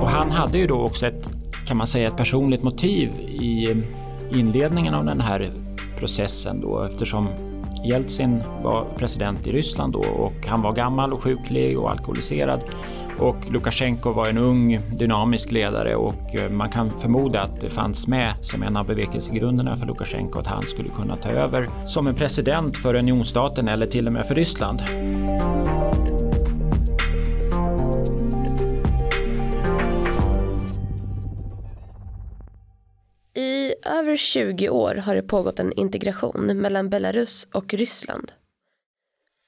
Och han hade ju då också ett, kan man säga, ett personligt motiv i inledningen av den här processen då eftersom Jeltsin var president i Ryssland då och han var gammal och sjuklig och alkoholiserad och Lukasjenko var en ung dynamisk ledare och eh, man kan förmoda att det fanns med som en av bevekelsegrunderna för Lukasjenko att han skulle kunna ta över som en president för unionsstaten eller till och med för Ryssland. I över 20 år har det pågått en integration mellan Belarus och Ryssland.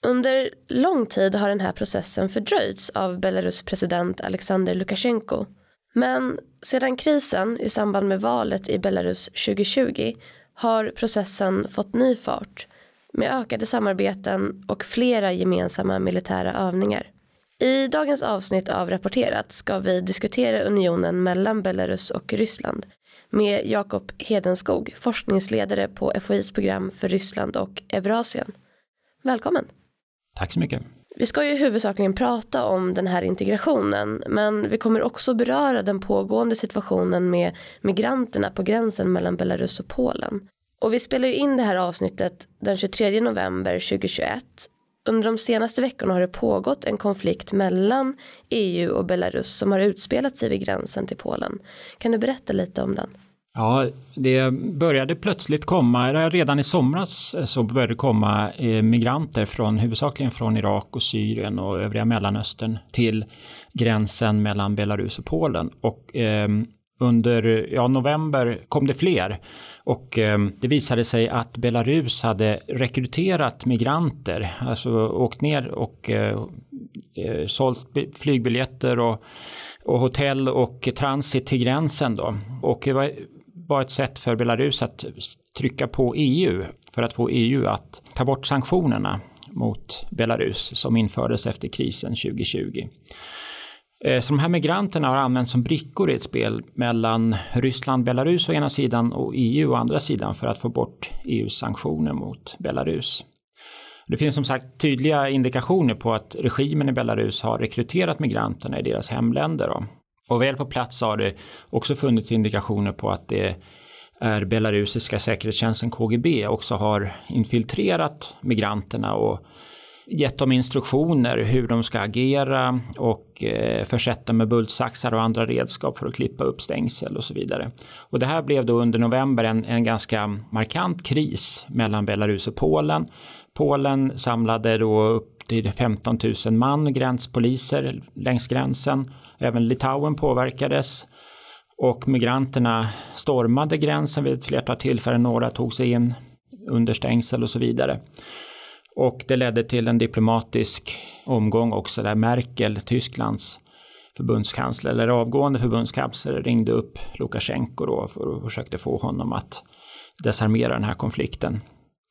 Under lång tid har den här processen fördröjts av Belarus president Alexander Lukasjenko. Men sedan krisen i samband med valet i Belarus 2020 har processen fått ny fart med ökade samarbeten och flera gemensamma militära övningar. I dagens avsnitt av Rapporterat ska vi diskutera unionen mellan Belarus och Ryssland med Jakob Hedenskog, forskningsledare på FOIs program för Ryssland och Eurasien. Välkommen! Tack så mycket. Vi ska ju huvudsakligen prata om den här integrationen men vi kommer också beröra den pågående situationen med migranterna på gränsen mellan Belarus och Polen. Och vi spelar ju in det här avsnittet den 23 november 2021. Under de senaste veckorna har det pågått en konflikt mellan EU och Belarus som har utspelat sig vid gränsen till Polen. Kan du berätta lite om den? Ja, det började plötsligt komma, eh, redan i somras eh, så började det komma eh, migranter från huvudsakligen från Irak och Syrien och övriga Mellanöstern till gränsen mellan Belarus och Polen. Och eh, under ja, november kom det fler och eh, det visade sig att Belarus hade rekryterat migranter, alltså åkt ner och eh sålt flygbiljetter och, och hotell och transit till gränsen då. Och det var var ett sätt för Belarus att trycka på EU för att få EU att ta bort sanktionerna mot Belarus som infördes efter krisen 2020. Eh, så de här migranterna har använts som brickor i ett spel mellan Ryssland, Belarus å ena sidan och EU å andra sidan för att få bort EUs sanktioner mot Belarus. Det finns som sagt tydliga indikationer på att regimen i Belarus har rekryterat migranterna i deras hemländer. Då. Och väl på plats har det också funnits indikationer på att det är belarusiska säkerhetstjänsten KGB också har infiltrerat migranterna och gett dem instruktioner hur de ska agera och eh, försätta med bultsaxar och andra redskap för att klippa upp stängsel och så vidare. Och det här blev då under november en, en ganska markant kris mellan Belarus och Polen. Polen samlade då upp till 15 000 man gränspoliser längs gränsen Även Litauen påverkades och migranterna stormade gränsen vid ett flertal tillfällen. Några tog sig in under stängsel och så vidare. Och det ledde till en diplomatisk omgång också där Merkel, Tysklands förbundskansler, eller avgående förbundskansler, ringde upp Lukasjenko då för försökte få honom att desarmera den här konflikten.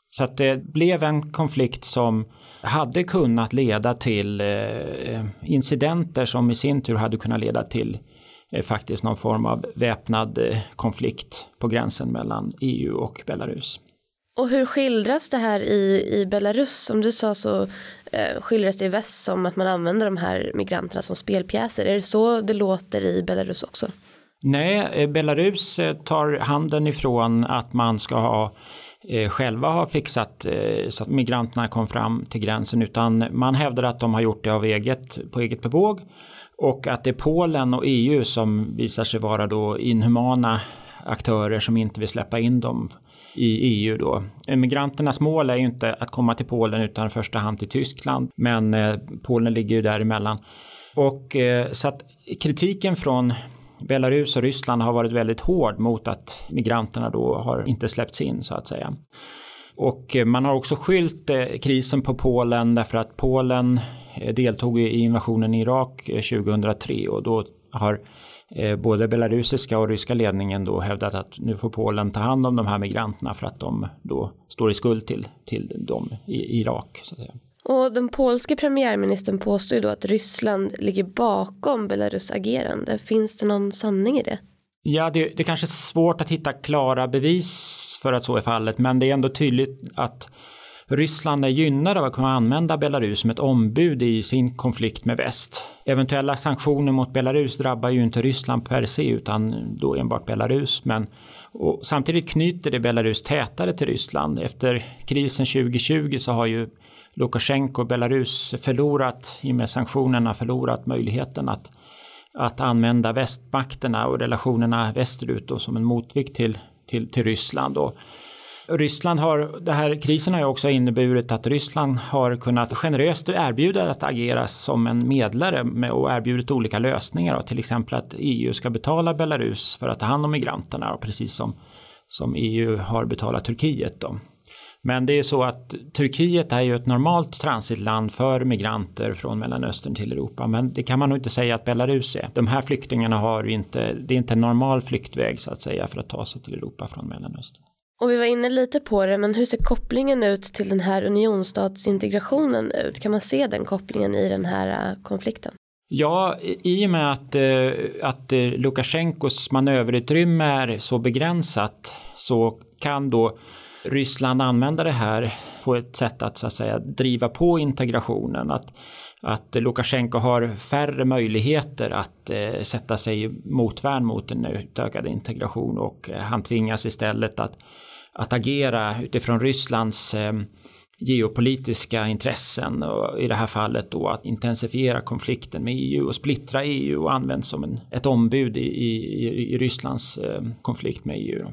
Så att det blev en konflikt som hade kunnat leda till eh, incidenter som i sin tur hade kunnat leda till eh, faktiskt någon form av väpnad eh, konflikt på gränsen mellan EU och Belarus. Och hur skildras det här i, i Belarus? Som du sa så eh, skildras det i väst som att man använder de här migranterna som spelpjäser. Är det så det låter i Belarus också? Nej, Belarus tar handen ifrån att man ska ha eh, Eh, själva har fixat eh, så att migranterna kom fram till gränsen utan man hävdar att de har gjort det av eget, på eget bevåg och att det är Polen och EU som visar sig vara då inhumana aktörer som inte vill släppa in dem i EU då. Eh, migranternas mål är ju inte att komma till Polen utan i första hand till Tyskland men Polen ligger ju däremellan. Och så att kritiken från Belarus och Ryssland har varit väldigt hård mot att migranterna då har inte släppts in så att säga. Och man har också skylt eh, krisen på Polen därför att Polen eh, deltog i invasionen i Irak eh, 2003 och då har både belarusiska och ryska ledningen då hävdat att nu får Polen ta hand om de här migranterna för att de då står i skuld till, till dem i Irak. Så att säga. Och den polske premiärministern påstår ju då att Ryssland ligger bakom Belarus agerande. Finns det någon sanning i det? Ja, det, det kanske är svårt att hitta klara bevis för att så är fallet, men det är ändå tydligt att Ryssland är gynnade av att kunna använda Belarus som ett ombud i sin konflikt med väst. Eventuella sanktioner mot Belarus drabbar ju inte Ryssland per se utan då enbart Belarus. Men samtidigt knyter det Belarus tätare till Ryssland. Efter krisen 2020 så har ju Lukasjenko och Belarus förlorat, i och med sanktionerna, förlorat möjligheten att, att använda västmakterna och relationerna västerut då, som en motvikt till, till, till Ryssland. Och Ryssland har, det här krisen har ju också inneburit att Ryssland har kunnat generöst erbjuda att agera som en medlare med, och erbjudit olika lösningar. Då, till exempel att EU ska betala Belarus för att ta hand om migranterna, precis som, som EU har betalat Turkiet. Då. Men det är så att Turkiet är ju ett normalt transitland för migranter från Mellanöstern till Europa. Men det kan man nog inte säga att Belarus är. De här flyktingarna har inte, det är inte en normal flyktväg så att säga för att ta sig till Europa från Mellanöstern. Och vi var inne lite på det, men hur ser kopplingen ut till den här unionstatsintegrationen ut? Kan man se den kopplingen i den här äh, konflikten? Ja, i och med att, äh, att äh, Lukasjenkos manöverutrymme är så begränsat så kan då Ryssland använda det här på ett sätt att så att säga driva på integrationen. Att, att Lukasjenko har färre möjligheter att eh, sätta sig motvärn mot en utökad integration och eh, han tvingas istället att, att agera utifrån Rysslands eh, geopolitiska intressen och i det här fallet då att intensifiera konflikten med EU och splittra EU och används som en, ett ombud i, i, i Rysslands eh, konflikt med EU.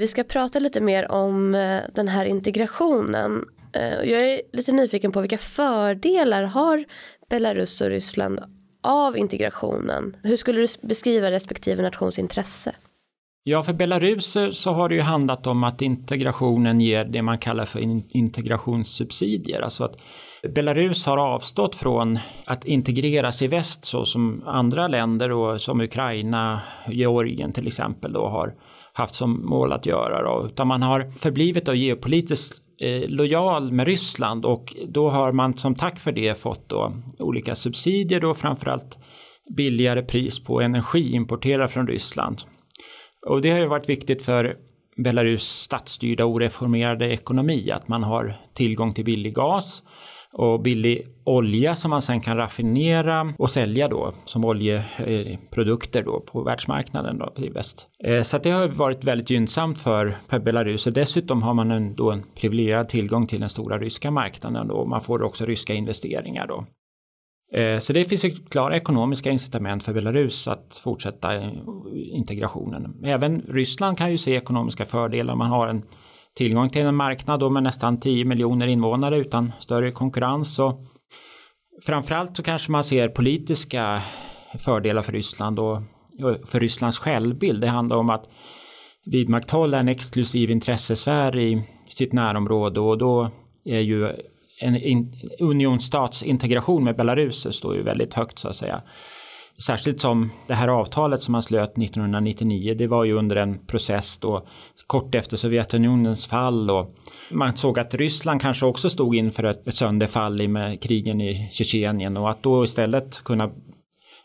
Vi ska prata lite mer om eh, den här integrationen. Eh, jag är lite nyfiken på vilka fördelar har Belarus och Ryssland av integrationen? Hur skulle du beskriva respektive nations intresse? Ja, för Belarus så har det ju handlat om att integrationen ger det man kallar för integrationssubsidier. Alltså att Belarus har avstått från att integreras i väst så som andra länder och som Ukraina, Georgien till exempel då har haft som mål att göra. Då, utan man har förblivit då geopolitiskt eh, lojal med Ryssland och då har man som tack för det fått då olika subsidier då framförallt billigare pris på energi importerad från Ryssland. Och det har ju varit viktigt för Belarus statsstyrda oreformerade ekonomi att man har tillgång till billig gas och billig olja som man sen kan raffinera och sälja då som oljeprodukter då på världsmarknaden då i väst. Eh, så så det har varit väldigt gynnsamt för, Belarus och dessutom har man en, då en privilegierad tillgång till den stora ryska marknaden och man får också ryska investeringar då. Eh, så det finns ju klara ekonomiska incitament för Belarus att fortsätta integrationen. Även Ryssland kan ju se ekonomiska fördelar. Man har en tillgång till en marknad då med nästan 10 miljoner invånare utan större konkurrens. Och framförallt så kanske man ser politiska fördelar för Ryssland och för Rysslands självbild. Det handlar om att vidmakthålla en exklusiv intressesfär i sitt närområde och då är ju en in, unionsstatsintegration med Belarus står ju väldigt högt så att säga. Särskilt som det här avtalet som man slöt 1999, det var ju under en process då kort efter Sovjetunionens fall och man såg att Ryssland kanske också stod inför ett, ett sönderfall i med krigen i Tjetjenien och att då istället kunna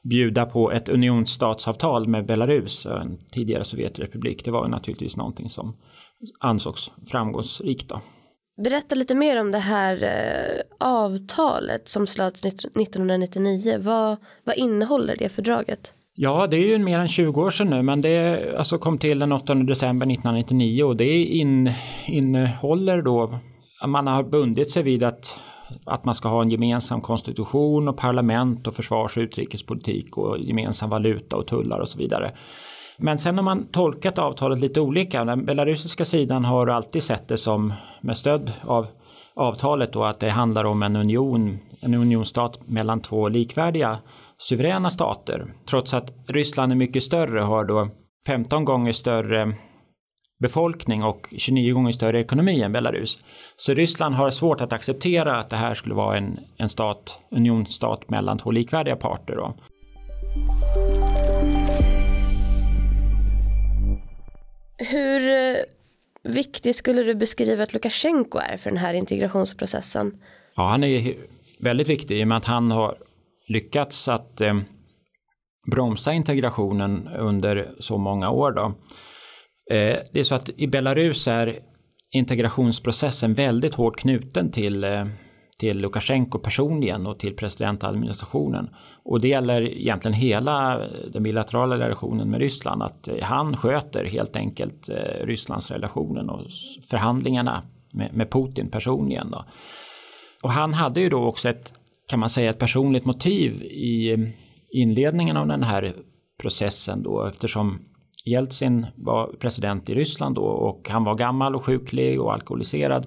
bjuda på ett unionsstatsavtal med Belarus, en tidigare Sovjetrepublik, det var naturligtvis någonting som ansågs framgångsrikt. Då. Berätta lite mer om det här eh, avtalet som slöts 1999. Vad, vad innehåller det fördraget? Ja, det är ju mer än 20 år sedan nu, men det alltså kom till den 8 december 1999 och det in, innehåller då, man har bundit sig vid att, att man ska ha en gemensam konstitution och parlament och försvars och utrikespolitik och gemensam valuta och tullar och så vidare. Men sen har man tolkat avtalet lite olika. Den belarusiska sidan har alltid sett det som, med stöd av avtalet då, att det handlar om en union, en unionsstat mellan två likvärdiga suveräna stater. Trots att Ryssland är mycket större har då 15 gånger större befolkning och 29 gånger större ekonomi än Belarus. Så Ryssland har svårt att acceptera att det här skulle vara en, en stat, unionsstat mellan två likvärdiga parter. Då. Hur eh, viktig skulle du beskriva att Lukasjenko är för den här integrationsprocessen? Ja, han är väldigt viktig i och med att han har lyckats att eh, bromsa integrationen under så många år. Då. Eh, det är så att i Belarus är integrationsprocessen väldigt hårt knuten till, eh, till Lukasjenko personligen och till presidentadministrationen. Och det gäller egentligen hela den bilaterala relationen med Ryssland. Att han sköter helt enkelt eh, Rysslands relationen och förhandlingarna med, Putin personligen. Då. Och han hade ju då också ett, kan man säga, ett personligt motiv i inledningen av den här processen då eftersom Jeltsin var president i Ryssland då och han var gammal och sjuklig och alkoholiserad.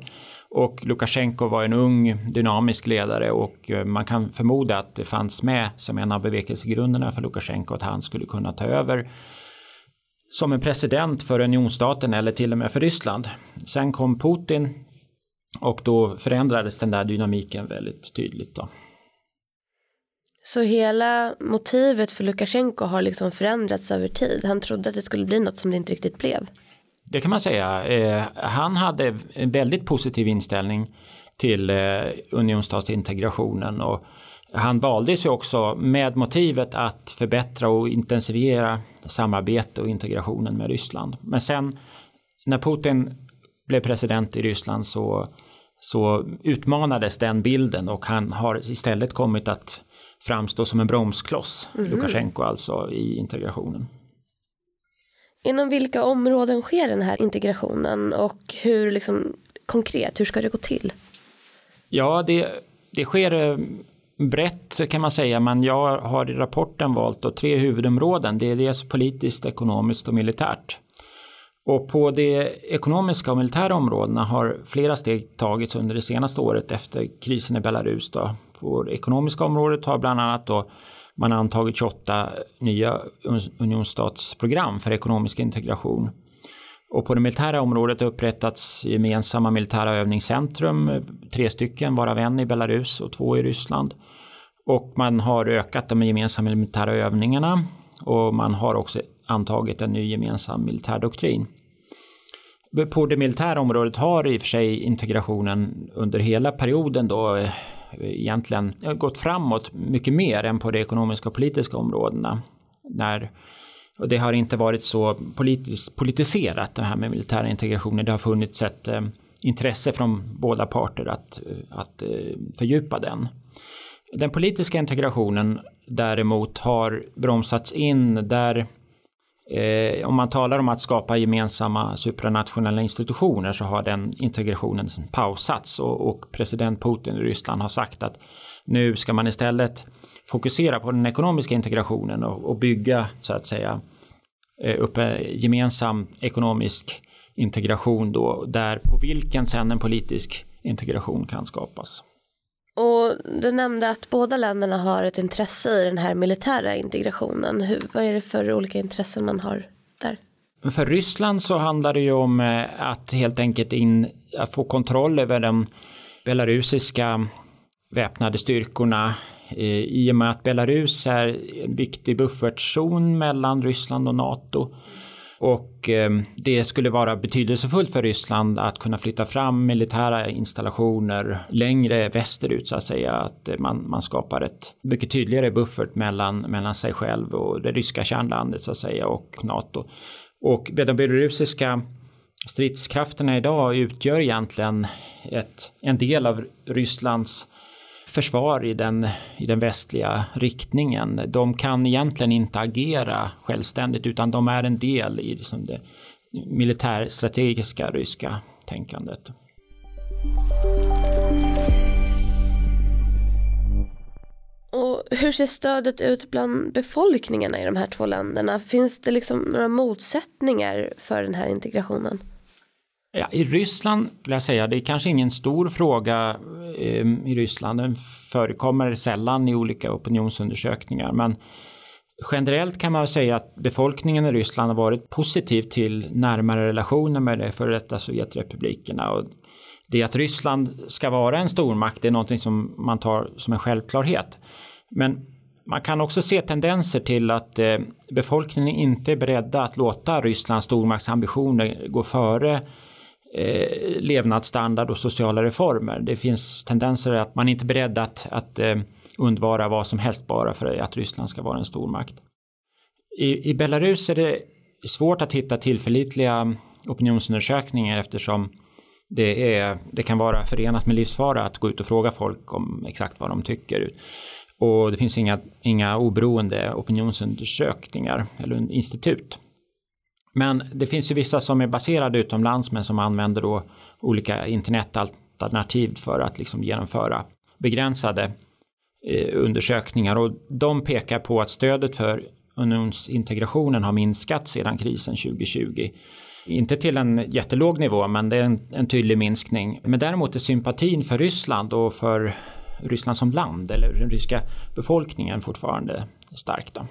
Och Lukasjenko var en ung dynamisk ledare och eh, man kan förmoda att det fanns med som en av bevekelsegrunderna för Lukasjenko att han skulle kunna ta över som en president för unionsstaten eller till och med för Ryssland. Sen kom Putin och då förändrades den där dynamiken väldigt tydligt. Då. Så hela motivet för Lukasjenko har liksom förändrats över tid. Han trodde att det skulle bli något som det inte riktigt blev. Det kan man säga. Eh, han hade en väldigt positiv inställning till eh, unionstatsintegrationen och han valdes ju också med motivet att förbättra och intensifiera samarbete och integrationen med Ryssland. Men sen när Putin blev president i Ryssland så, så utmanades den bilden och han har istället kommit att framstå som en bromskloss, mm. Lukasjenko alltså, i integrationen. Inom vilka områden sker den här integrationen och hur liksom konkret, hur ska det gå till? Ja, det, det sker eh, brett kan man säga, men jag har i rapporten valt då tre huvudområden. Det är dels politiskt, ekonomiskt och militärt. Och på de ekonomiska och militära områdena har flera steg tagits under det senaste året efter krisen i Belarus. Då. På det ekonomiska området har bland annat då man har antagit 28 nya unionsstatsprogram för ekonomisk integration. Och på det militära området har upprättats gemensamma militära övningscentrum, tre stycken, varav en i Belarus och två i Ryssland. Och man har ökat de gemensamma militära övningarna och man har också antagit en ny gemensam militärdoktrin. På det militära området har i och för sig integrationen under hela perioden då egentligen gått framåt mycket mer än på de ekonomiska och politiska områdena. När, och det har inte varit så politiskt politiserat det här med militära integrationer. Det har funnits ett eh, intresse från båda parter att, eh, att eh, fördjupa den. Den politiska integrationen däremot har bromsats in där Eh, om man talar om att skapa gemensamma supranationella institutioner så har den integrationen pausats och, och president Putin i Ryssland har sagt att nu ska man istället fokusera på den ekonomiska integrationen och, och bygga så att säga eh, upp en gemensam ekonomisk integration då där på vilken sen en politisk integration kan skapas. Du nämnde att båda länderna har ett intresse i den här militära integrationen. Hur, vad är det för olika intressen man har där? För Ryssland så handlar det ju om eh, att helt enkelt in, att få kontroll över de belarusiska väpnade styrkorna eh, i och med att Belarus är en viktig buffertzon mellan Ryssland och NATO och eh, det skulle vara betydelsefullt för Ryssland att kunna flytta fram militära installationer längre västerut så att säga. Att eh, man, man skapar ett mycket tydligare buffert mellan, mellan sig själv och det ryska kärnlandet så att säga och NATO. Och de belarusiska stridskrafterna idag utgör egentligen ett, en del av Rysslands försvar i den, i den västliga riktningen. De kan egentligen inte agera självständigt utan de är en del i liksom det militärstrategiska ryska tänkandet. Och hur ser stödet ut bland befolkningarna i de här två länderna? Finns det liksom några motsättningar för den här integrationen? Ja, I Ryssland vill jag säga, det är kanske ingen stor fråga eh, i Ryssland. Den förekommer sällan i olika opinionsundersökningar. Men generellt kan man säga att befolkningen i Ryssland har varit positiv till närmare relationer med de före detta Sovjetrepublikerna. Och det att Ryssland ska vara en stormakt är någonting som man tar som en självklarhet. Men man kan också se tendenser till att eh, befolkningen inte är beredda att låta Rysslands stormaktsambitioner gå före eh, levnadsstandard och sociala reformer. Det finns tendenser att man inte är beredd att, att eh, undvara vad som helst bara för att Ryssland ska vara en stormakt. I, I Belarus är det svårt att hitta tillförlitliga opinionsundersökningar eftersom det, är, det kan vara förenat med livsfara att gå ut och fråga folk om exakt vad de tycker. Och det finns inga, inga oberoende opinionsundersökningar eller institut. Men det finns ju vissa som är baserade utomlands men som använder då olika internetalternativ för att liksom genomföra begränsade eh, undersökningar och de pekar på att stödet för unionsintegrationen har minskat sedan krisen 2020. Inte till en jättelåg nivå, men det är en, en tydlig minskning. Men däremot är sympatin för Ryssland och för Ryssland som land eller den ryska befolkningen fortfarande stark. Då.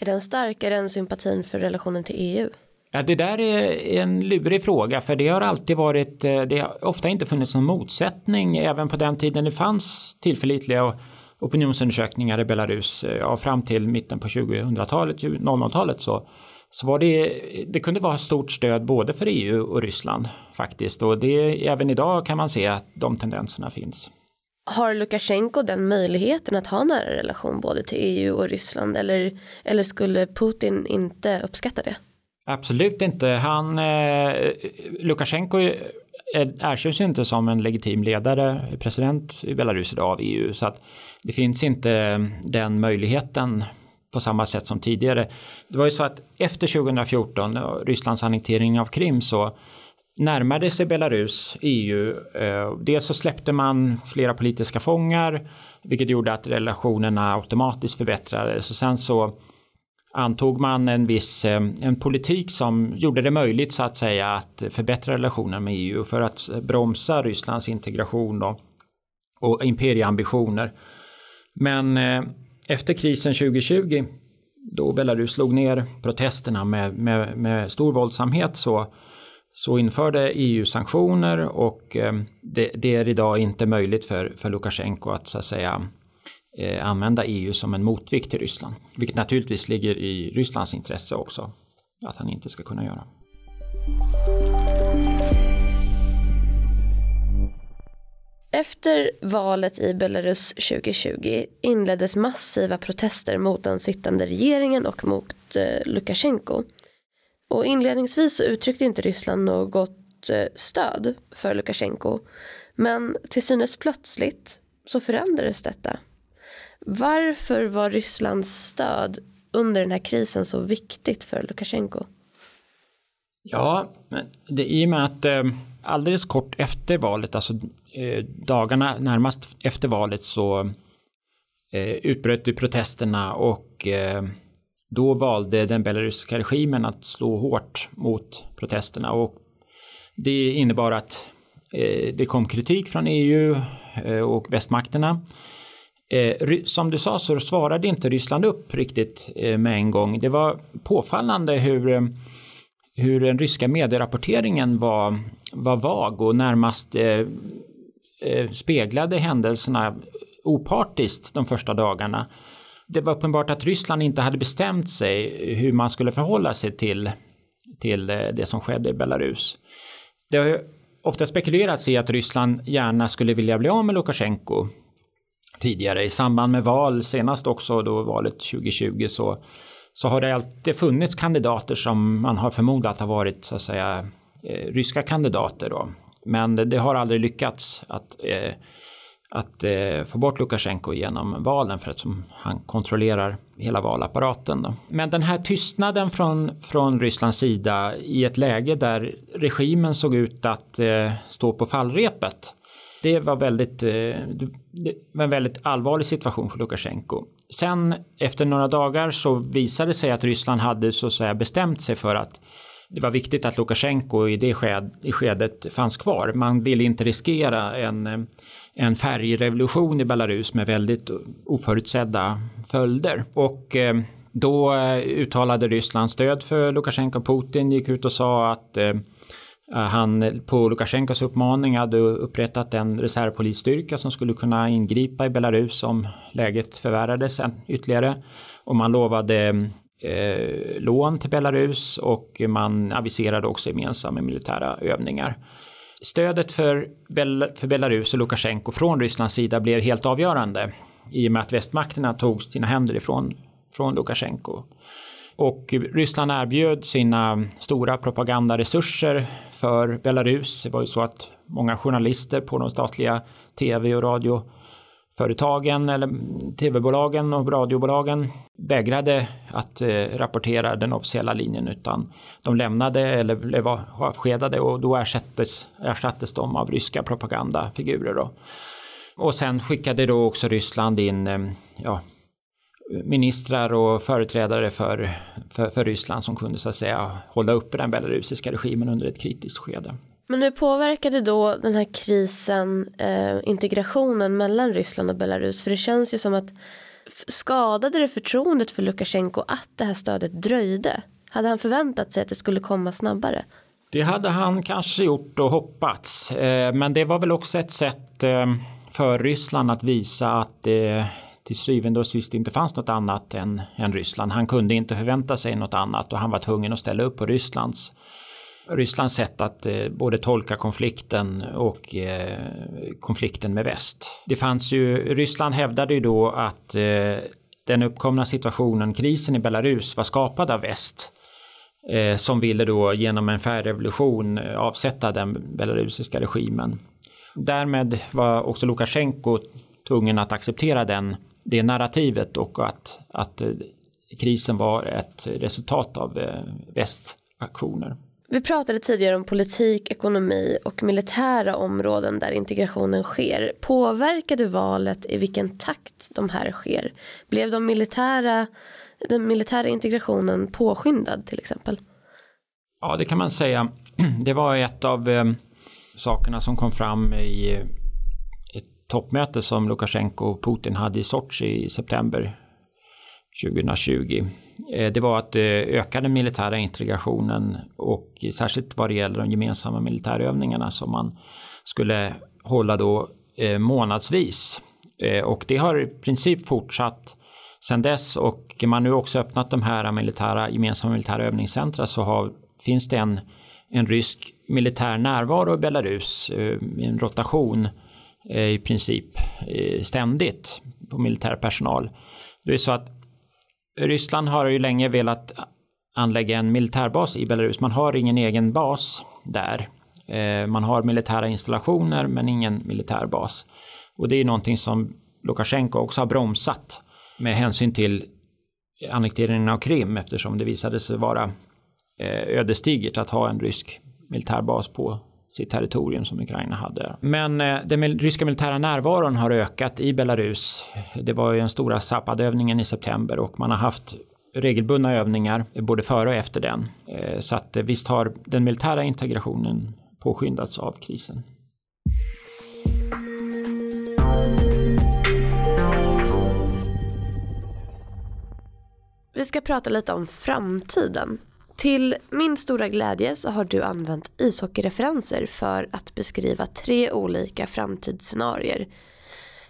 Är den starkare än sympatin för relationen till EU? Ja, det där är en lurig fråga för det har alltid varit, eh, det har ofta inte funnits någon motsättning även på den tiden det fanns tillförlitliga opinionsundersökningar i Belarus eh, ja, fram till mitten på 2000-talet, 00-talet så, så var det, det kunde vara stort stöd både för EU och Ryssland faktiskt och det, även idag kan man se att de tendenserna finns. Har Lukasjenko den möjligheten att ha nära relation både till EU och Ryssland eller, eller skulle Putin inte uppskatta det? Absolut inte. Han, eh, Lukasjenko erkänns ju inte som en legitim ledare, president i Belarus idag av EU. Så att det finns inte mm, den möjligheten på samma sätt som tidigare. Det var ju så att efter 2014, eh, Rysslands annektering av Krim, så närmade sig Belarus EU. Eh, dels så släppte man flera politiska fångar, vilket gjorde att relationerna automatiskt förbättrades. Och sen så antog man en viss eh, en politik som gjorde det möjligt så att säga att förbättra relationen med EU för att bromsa Rysslands integration och, och imperieambitioner. Men eh, efter krisen 2020 då Belarus slog ner protesterna med, med, med stor våldsamhet så, så införde EU sanktioner och eh, det, det, är idag inte möjligt för, för Lukasjenko att så att säga Eh, använda EU som en motvikt till Ryssland. Vilket naturligtvis ligger i Rysslands intresse också att han inte ska kunna göra. Efter valet i Belarus 2020 inleddes massiva protester mot den sittande regeringen och mot eh, Lukasjenko. Och inledningsvis så uttryckte inte Ryssland något eh, stöd för Lukasjenko. Men till synes plötsligt så förändrades detta. Varför var Rysslands stöd under den här krisen så viktigt för Lukasjenko? Ja, det, i och med att eh, alldeles kort efter valet, alltså eh, dagarna närmast efter valet så eh, utbröt protesterna och eh, då valde den belarusiska regimen att slå hårt mot protesterna och det innebar att eh, det kom kritik från EU eh, och västmakterna Eh, som du sa så svarade inte Ryssland upp riktigt eh, med en gång. Det var påfallande hur, eh, hur den ryska medierapporteringen var, var vag och närmast eh, eh, speglade händelserna opartiskt de första dagarna. Det var uppenbart att Ryssland inte hade bestämt sig hur man skulle förhålla sig till, till eh, det som skedde i Belarus. Det har ofta spekulerats i att Ryssland gärna skulle vilja bli av med Lukasjenko tidigare. I samband med val, senast också då valet 2020, så, så har det alltid funnits kandidater som man har förmodat har varit så att säga eh, ryska kandidater. Då. Men det, det har aldrig lyckats att, eh, att eh, få bort Lukasjenko genom valen för att som, han kontrollerar hela valapparaten. Då. Men den här tystnaden från, från Rysslands sida i ett läge där regimen såg ut att eh, stå på fallrepet det var väldigt, eh, det var en väldigt allvarlig situation för Lukasjenko. Sen efter några dagar så visade det sig att Ryssland hade så att säga bestämt sig för att det var viktigt att Lukasjenko i det sked, i skedet fanns kvar. Man ville inte riskera en, eh, en färgrevolution i Belarus med väldigt oförutsedda följder. Och eh, då uttalade Ryssland stöd för Lukasjenko. Putin gick ut och sa att Eh, Eh, han eh, på Lukasjenkos uppmaning hade upprättat en reservpolisstyrka som skulle kunna ingripa i Belarus om läget förvärrades ytterligare. Och man lovade eh, lån till Belarus och man aviserade också gemensamma militära övningar. Stödet för, Bel för Belarus och Lukasjenko från Rysslands sida blev helt avgörande i och med att västmakterna tog sina händer ifrån från Lukasjenko. Och Ryssland erbjöd sina stora propagandaresurser för Belarus. Det var ju så att många journalister på de statliga tv och radioföretagen eller tv-bolagen och radiobolagen vägrade att eh, rapportera den officiella linjen utan de lämnade eller blev avskedade och då ersattes, ersattes de av ryska propagandafigurer. Då. Och sen skickade då också Ryssland in eh, ja, ministrar och företrädare för, för, för, Ryssland som kunde så att säga hålla uppe den belarusiska regimen under ett kritiskt skede. Men hur påverkade då den här krisen eh, integrationen mellan Ryssland och Belarus? För det känns ju som att skadade det förtroendet för Lukasjenko att det här stödet dröjde? Hade han förväntat sig att det skulle komma snabbare? Det hade han kanske gjort och hoppats. Eh, men det var väl också ett sätt eh, för Ryssland att visa att det till syvende och sist inte fanns något annat än, än Ryssland. Han kunde inte förvänta sig något annat och han var tvungen att ställa upp på Rysslands Rysslands sätt att eh, både tolka konflikten och eh, konflikten med väst. Det fanns ju, Ryssland hävdade ju då att eh, den uppkomna situationen, krisen i Belarus, var skapad av väst eh, som ville då genom en färrevolution avsätta den belarusiska regimen. Därmed var också Lukasjenko tvungen att acceptera den, det narrativet och att, att eh, krisen var ett resultat av västaktioner. Vi pratade tidigare om politik, ekonomi och militära områden där integrationen sker. Påverkade valet i vilken takt de här sker? Blev de militära, den militära integrationen påskyndad till exempel? Ja, det kan man säga. Det var ett av eh, sakerna som kom fram i toppmöte som Lukasjenko och Putin hade i Sochi i september 2020. Eh, det var att eh, öka den militära integrationen och särskilt vad det gäller de gemensamma militärövningarna som man skulle hålla då eh, månadsvis. Och det har i princip fortsatt sedan dess och man nu också öppnat de här militära, gemensamma militära övningscentra så har, finns det en, en rysk militär närvaro i Belarus, en rotation Eh, i princip eh, ständigt på militär personal. Det är så att Ryssland har ju länge velat anlägga en militärbas i Belarus. Man har ingen egen bas där. Eh, man har militära installationer men ingen militärbas. Och det är någonting som Lukasjenko också har bromsat med hänsyn till annekteringen av Krim eftersom det visade sig vara ödesdigert att ha en rysk militärbas på sitt territorium som Ukraina hade. Men eh, den ryska militära närvaron har ökat i Belarus. Det var ju den stora Zapad-övningen i september och man har haft regelbundna övningar eh, både före och efter den. Eh, så att eh, visst har den militära integrationen påskyndats av krisen. Vi ska prata lite om framtiden. Till min stora glädje så har du använt ishockeyreferenser för att beskriva tre olika framtidsscenarier.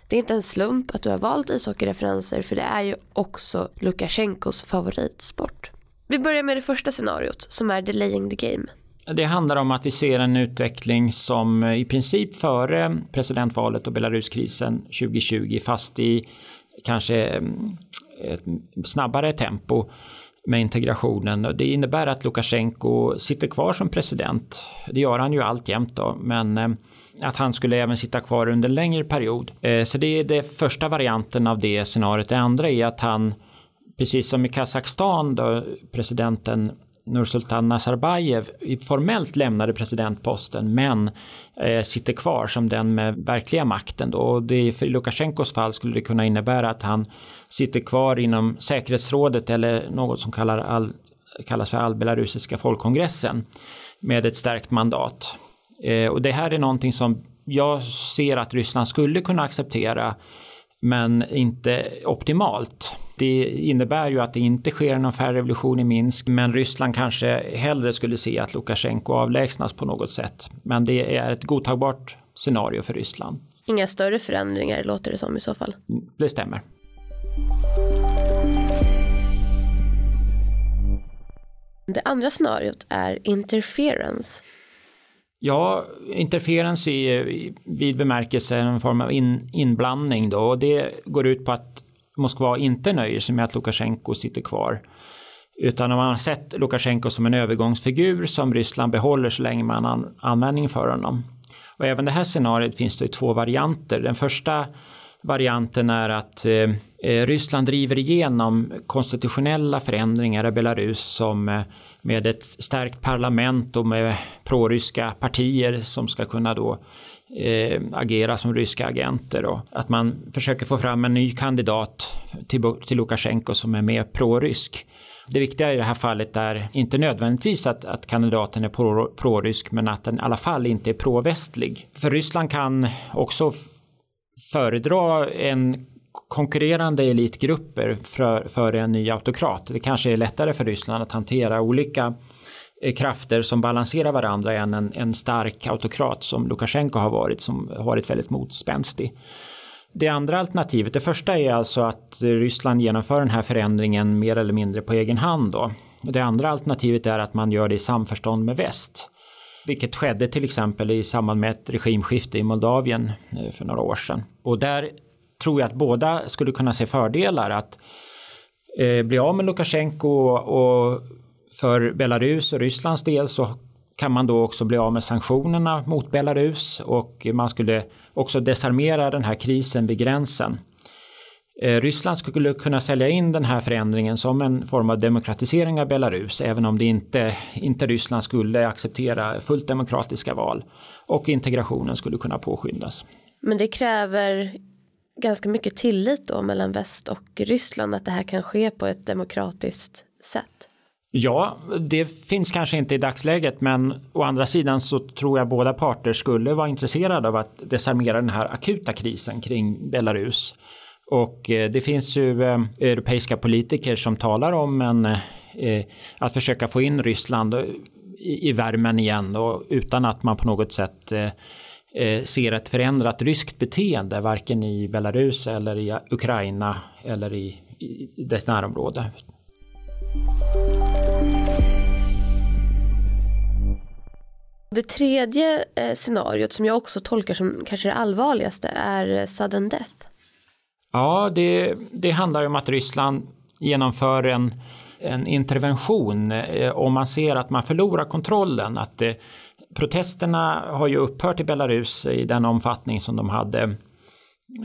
Det är inte en slump att du har valt ishockeyreferenser för det är ju också Lukasjenkos favoritsport. Vi börjar med det första scenariot som är delaying the game. Det handlar om att vi ser en utveckling som i princip före presidentvalet och Belaruskrisen 2020 fast i kanske mm, ett snabbare tempo med integrationen. Det innebär att Lukasjenko sitter kvar som president. Det gör han ju alltjämt då, men eh, att han skulle även sitta kvar under en längre period. Eh, så det är den första varianten av det scenariot. Det andra är att han, precis som i Kazakstan, då presidenten Nursultan Nazarbayev formellt lämnade presidentposten men eh, sitter kvar som den med verkliga makten. Då. Och det, för Lukasjenkos fall skulle det kunna innebära att han sitter kvar inom säkerhetsrådet eller något som kallar all, kallas för allbelarusiska folkkongressen med ett stärkt mandat. Eh, och det här är någonting som jag ser att Ryssland skulle kunna acceptera men inte optimalt. Det innebär ju att det inte sker någon färgrevolution i Minsk, men Ryssland kanske hellre skulle se att Lukasjenko avlägsnas på något sätt. Men det är ett godtagbart scenario för Ryssland. Inga större förändringar låter det som i så fall. Det stämmer. Det andra scenariot är interference. Ja, interferens i vid bemärkelse en form av in, inblandning då och det går ut på att Moskva inte nöjer sig med att Lukasjenko sitter kvar Utan man har sett Lukasjenko som en övergångsfigur som Ryssland behåller så länge man har användning för honom. Och även det här scenariot finns det i två varianter. Den första varianten är att eh, eh, Ryssland driver igenom konstitutionella förändringar i Belarus som eh, med ett stärkt parlament och med proryska partier som ska kunna då eh, agera som ryska agenter och att man försöker få fram en ny kandidat till, till Lukasjenko som är mer prorysk. Det viktiga i det här fallet är inte nödvändigtvis att, att kandidaten är pro, prorysk men att den i alla fall inte är provästlig. För Ryssland kan också föredra en konkurrerande elitgrupper för, för en ny autokrat. Det kanske är lättare för Ryssland att hantera olika eh, krafter som balanserar varandra än en, en stark autokrat som Lukasjenko har varit, som har varit väldigt motspänstig. Det andra alternativet, det första är alltså att Ryssland genomför den här förändringen mer eller mindre på egen hand. Då. Det andra alternativet är att man gör det i samförstånd med väst. Vilket skedde till exempel i samband med ett regimskifte i Moldavien eh, för några år sedan. Och där tror jag att båda skulle kunna se fördelar att eh, bli av med Lukasjenko och för Belarus och Rysslands del så kan man då också bli av med sanktionerna mot Belarus och man skulle också desarmera den här krisen vid gränsen. Eh, Ryssland skulle kunna sälja in den här förändringen som en form av demokratisering av Belarus även om det inte, inte Ryssland skulle acceptera fullt demokratiska val och integrationen skulle kunna påskyndas. Men det kräver ganska mycket tillit då mellan väst och Ryssland att det här kan ske på ett demokratiskt sätt? Ja, det finns kanske inte i dagsläget men å andra sidan så tror jag båda parter skulle vara intresserade av att desarmera den här akuta krisen kring Belarus. Och eh, det finns ju eh, europeiska politiker som talar om en, eh, att försöka få in Ryssland i värmen igen och utan att man på något sätt ser ett förändrat ryskt beteende varken i Belarus eller i Ukraina eller i, i dess närområde. Det tredje scenariot som jag också tolkar som kanske det allvarligaste är sudden death. Ja, det, det handlar om att Ryssland genomför en, en intervention eh, om man ser att man förlorar kontrollen. Att det, protesterna har ju upphört i Belarus i den omfattning som de hade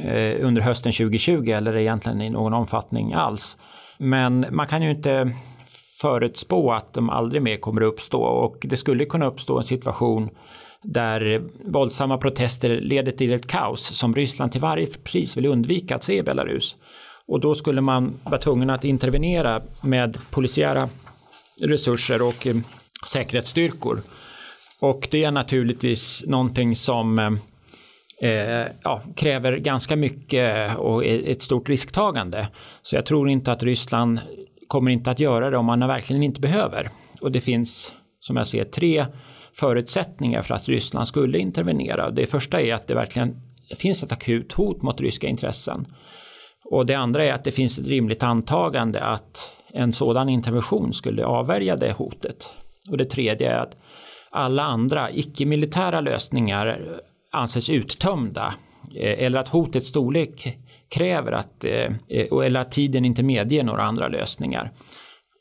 eh, under hösten 2020 eller egentligen i någon omfattning alls. Men man kan ju inte förutspå att de aldrig mer kommer att uppstå och det skulle kunna uppstå en situation där våldsamma protester leder till ett kaos som Ryssland till varje pris vill undvika att se i Belarus. Och då skulle man vara tvungen att intervenera med polisiära resurser och eh, säkerhetsstyrkor. Och det är naturligtvis någonting som eh, eh ja, kräver ganska mycket eh, och ett stort risktagande. Så jag tror inte att Ryssland kommer inte att göra det om man verkligen inte behöver. Och det finns, som jag ser, tre förutsättningar för att Ryssland skulle intervenera. Det första är att det verkligen finns ett akut hot mot ryska intressen. Och det andra är att det finns ett rimligt antagande att en sådan intervention skulle avvärja det hotet. Och det tredje är att alla andra icke-militära lösningar anses uttömda eh, eller att hotets storlek kräver att, eh, eh, eller att tiden inte medger några andra lösningar.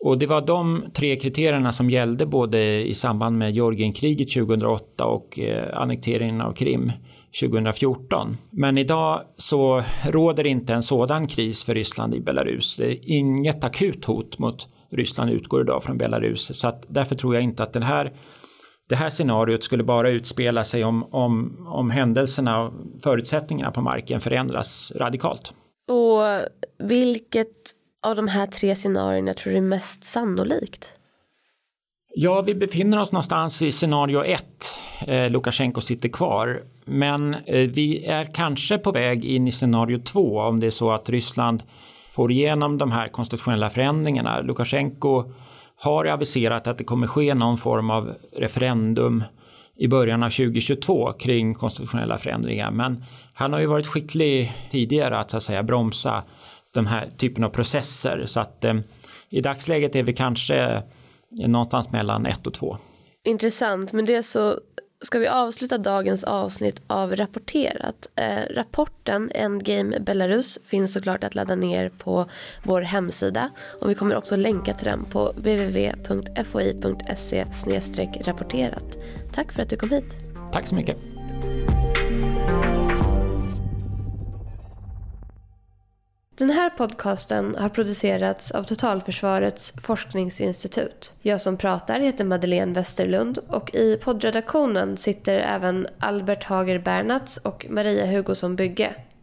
Och det var de tre kriterierna som gällde både i samband med Georgienkriget 2008 och annekteringen av Krim 2014. Men idag så råder inte en sådan kris för Ryssland i Belarus. Det är inget akut hot mot Ryssland utgår idag från Belarus. Så att därför tror jag inte att den här, det här scenariot skulle bara utspela sig om, om, om händelserna och förutsättningarna på marken förändras radikalt. Och vilket av de här tre scenarierna tror du är mest sannolikt? Ja, vi befinner oss någonstans i scenario ett. Eh, Lukasjenko sitter kvar. Men eh, vi är kanske på väg in i scenario två om det är så att Ryssland får igenom de här konstitutionella förändringarna. Lukasjenko har aviserat att det kommer ske någon form av referendum i början av 2022 kring konstitutionella förändringar. Men han har ju varit skicklig tidigare att, så att säga bromsa den här typen av processer. Så att eh, i dagsläget är vi kanske någonstans mellan ett och två. Intressant, men det är så ska vi avsluta dagens avsnitt av Rapporterat. Eh, rapporten Endgame Belarus finns såklart att ladda ner på vår hemsida och vi kommer också länka till den på www.foi.se rapporterat. Tack för att du kom hit. Tack så mycket. Den här podcasten har producerats av Totalförsvarets forskningsinstitut. Jag som pratar heter Madeleine Westerlund och i poddredaktionen sitter även Albert Hager Bernats och Maria Hugosson Bygge.